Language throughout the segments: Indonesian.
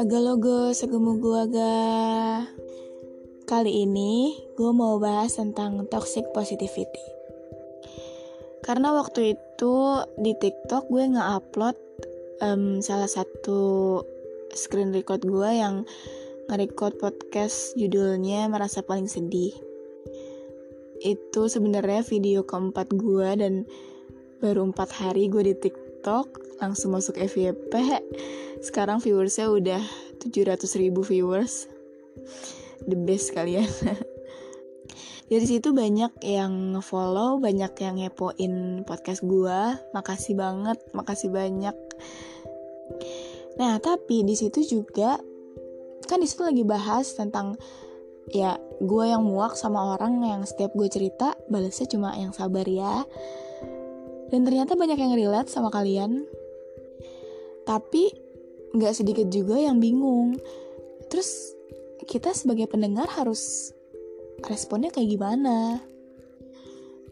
Haga logo segemu gua ga. Kali ini gue mau bahas tentang toxic positivity. Karena waktu itu di TikTok gue nge-upload em, salah satu screen record gue yang nge-record podcast judulnya merasa paling sedih. Itu sebenarnya video keempat gue dan baru empat hari gue di TikTok langsung masuk FYP. Sekarang viewersnya udah 700 ribu viewers. The best kalian. Dari situ banyak yang follow, banyak yang ngepoin podcast gua. Makasih banget, makasih banyak. Nah, tapi di situ juga kan di situ lagi bahas tentang ya gue yang muak sama orang yang setiap gue cerita balasnya cuma yang sabar ya. Dan ternyata banyak yang relate sama kalian. Tapi nggak sedikit juga yang bingung. Terus kita sebagai pendengar harus responnya kayak gimana?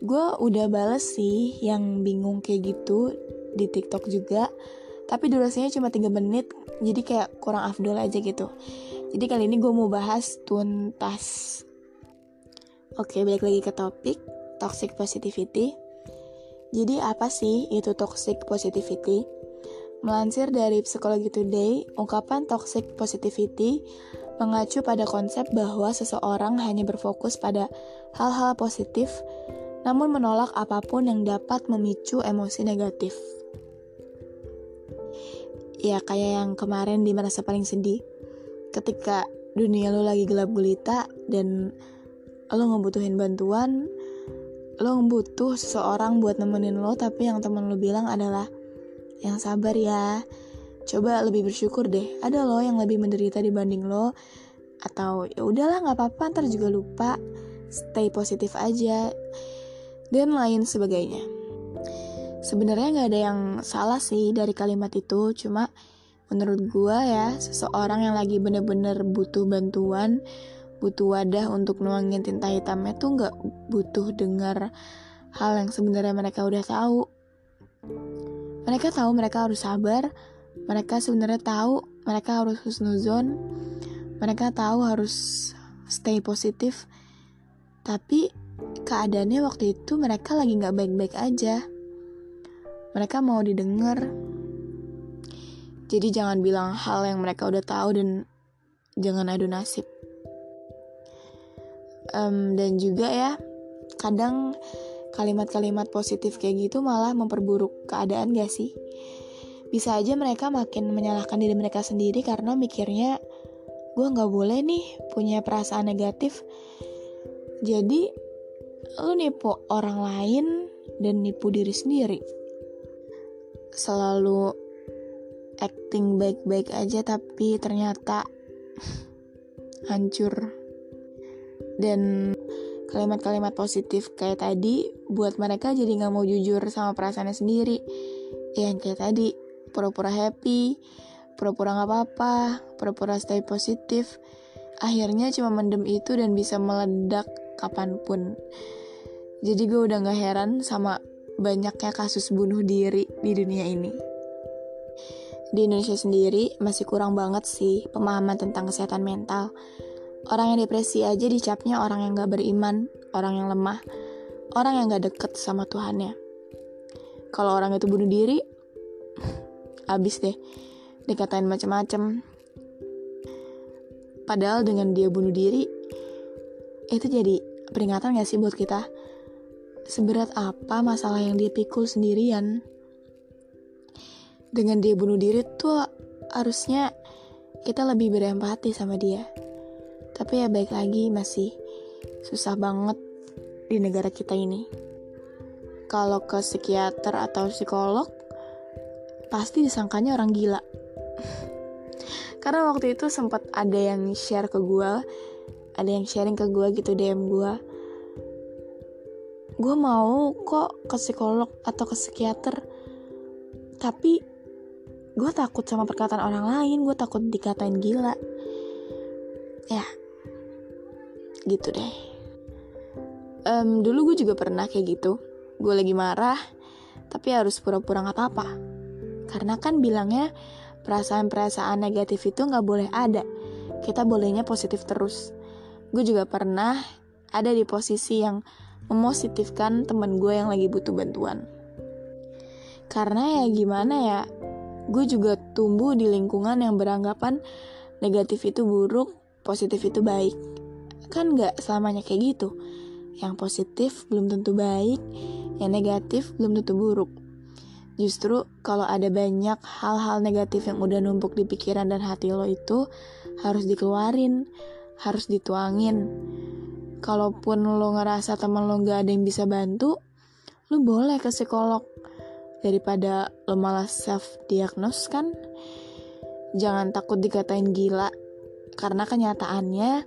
Gue udah bales sih yang bingung kayak gitu di TikTok juga. Tapi durasinya cuma 3 menit, jadi kayak kurang afdol aja gitu. Jadi kali ini gue mau bahas tuntas. Oke, balik lagi ke topik toxic positivity. Jadi apa sih itu toxic positivity? Melansir dari Psychology Today, ungkapan toxic positivity mengacu pada konsep bahwa seseorang hanya berfokus pada hal-hal positif, namun menolak apa pun yang dapat memicu emosi negatif. Ya, kayak yang kemarin di merasa paling sedih, ketika dunia lo lagi gelap gulita dan lo ngebutuhin bantuan, lo butuh seseorang buat nemenin lo, tapi yang temen lo bilang adalah yang sabar ya. Coba lebih bersyukur deh. Ada lo yang lebih menderita dibanding lo. Atau ya udahlah nggak apa-apa ntar juga lupa. Stay positif aja. Dan lain sebagainya. Sebenarnya nggak ada yang salah sih dari kalimat itu. Cuma menurut gua ya seseorang yang lagi bener-bener butuh bantuan, butuh wadah untuk nuangin tinta hitamnya tuh nggak butuh dengar hal yang sebenarnya mereka udah tahu. Mereka tahu mereka harus sabar, mereka sebenarnya tahu mereka harus husnuzon, mereka tahu harus stay positif, tapi keadaannya waktu itu mereka lagi nggak baik-baik aja. Mereka mau didengar, jadi jangan bilang hal yang mereka udah tahu dan jangan adu nasib. Em, dan juga ya, kadang kalimat-kalimat positif kayak gitu malah memperburuk keadaan gak sih? Bisa aja mereka makin menyalahkan diri mereka sendiri karena mikirnya gue nggak boleh nih punya perasaan negatif. Jadi lu nipu orang lain dan nipu diri sendiri. Selalu acting baik-baik aja tapi ternyata hancur. Dan kalimat-kalimat positif kayak tadi buat mereka jadi nggak mau jujur sama perasaannya sendiri. Yang kayak tadi pura-pura happy pura-pura nggak apa-apa pura-pura stay positif. Akhirnya cuma mendem itu dan bisa meledak kapan pun. Jadi gue udah nggak heran sama banyaknya kasus bunuh diri di dunia ini. Di Indonesia sendiri masih kurang banget sih pemahaman tentang kesehatan mental. Orang yang depresi aja dicapnya orang yang gak beriman, orang yang lemah, orang yang gak deket sama Tuhannya. Kalau orang itu bunuh diri, abis deh, dikatain macem-macem. Padahal dengan dia bunuh diri, itu jadi peringatan gak sih buat kita? Seberat apa masalah yang dia pikul sendirian? Dengan dia bunuh diri tuh harusnya kita lebih berempati sama dia. Tapi ya baik lagi masih susah banget di negara kita ini. kalau ke psikiater atau psikolog pasti disangkanya orang gila. Karena waktu itu sempat ada yang share ke gue, ada yang sharing ke gue gitu DM gue. Gue mau kok ke psikolog atau ke psikiater, tapi gue takut sama perkataan orang lain, gue takut dikatain gila. Ya, gitu deh. Um, dulu gue juga pernah kayak gitu. Gue lagi marah, tapi harus pura-pura gak apa-apa. Karena kan bilangnya perasaan-perasaan negatif itu nggak boleh ada. Kita bolehnya positif terus. Gue juga pernah ada di posisi yang memositifkan temen gue yang lagi butuh bantuan. Karena ya gimana ya, gue juga tumbuh di lingkungan yang beranggapan negatif itu buruk, positif itu baik. Kan nggak selamanya kayak gitu. Yang positif belum tentu baik, yang negatif belum tentu buruk. Justru kalau ada banyak hal-hal negatif yang udah numpuk di pikiran dan hati lo itu harus dikeluarin, harus dituangin. Kalaupun lo ngerasa teman lo gak ada yang bisa bantu, lo boleh ke psikolog. Daripada lo malah self-diagnose kan. Jangan takut dikatain gila, karena kenyataannya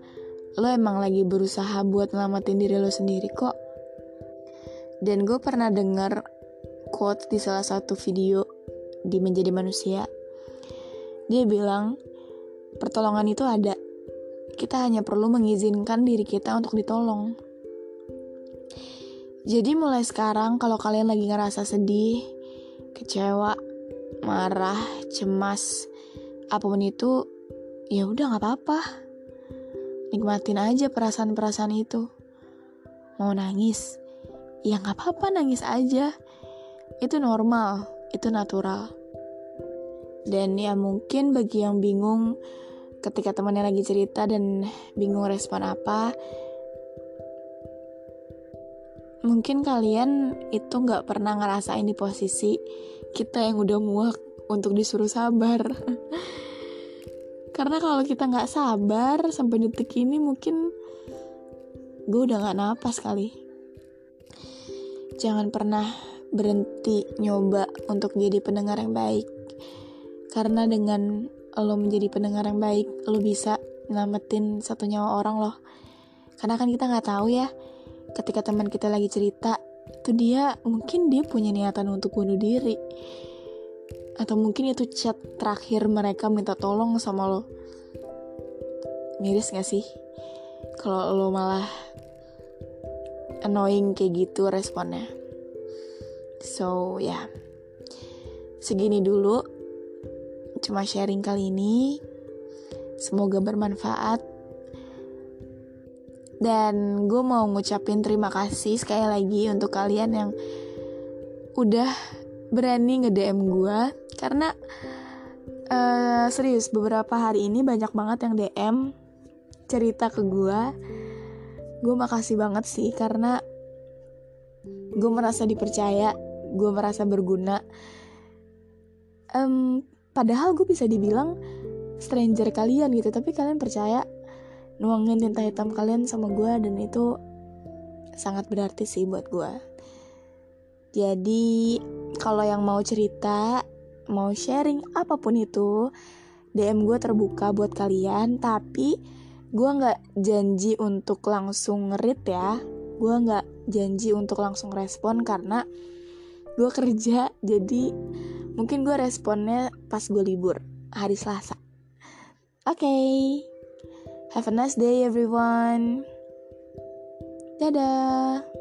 lo emang lagi berusaha buat ngelamatin diri lo sendiri kok. Dan gue pernah denger quote di salah satu video di Menjadi Manusia. Dia bilang, pertolongan itu ada. Kita hanya perlu mengizinkan diri kita untuk ditolong. Jadi mulai sekarang kalau kalian lagi ngerasa sedih, kecewa, marah, cemas, apa pun itu, ya udah nggak apa-apa. Nikmatin aja perasaan-perasaan itu. Mau nangis, ya nggak apa-apa nangis aja itu normal, itu natural. Dan ya mungkin bagi yang bingung ketika temannya lagi cerita dan bingung respon apa, mungkin kalian itu nggak pernah ngerasain di posisi kita yang udah muak untuk disuruh sabar. Karena kalau kita nggak sabar sampai detik ini mungkin gue udah nggak napas kali. Jangan pernah berhenti nyoba untuk jadi pendengar yang baik. Karena dengan lo menjadi pendengar yang baik, lo bisa nyelamatin satu nyawa orang loh. Karena kan kita nggak tahu ya, ketika teman kita lagi cerita, itu dia mungkin dia punya niatan untuk bunuh diri. Atau mungkin itu chat terakhir mereka minta tolong sama lo. Miris gak sih? Kalau lo malah annoying kayak gitu responnya. So ya yeah. Segini dulu Cuma sharing kali ini Semoga bermanfaat Dan gue mau ngucapin terima kasih sekali lagi Untuk kalian yang Udah berani nge-DM gue Karena uh, Serius beberapa hari ini banyak banget yang DM Cerita ke gue Gue makasih banget sih Karena gue merasa dipercaya gue merasa berguna. Um, padahal gue bisa dibilang stranger kalian gitu tapi kalian percaya nuangin tinta hitam kalian sama gue dan itu sangat berarti sih buat gue jadi kalau yang mau cerita mau sharing apa pun itu DM gue terbuka buat kalian tapi gue nggak janji untuk langsung ngerit ya. Gue nggak janji untuk langsung respon karena gue kerja jadi mungkin gue responnya pas gue libur hari Selasa. Oke okay. have a nice day everyone. Dadah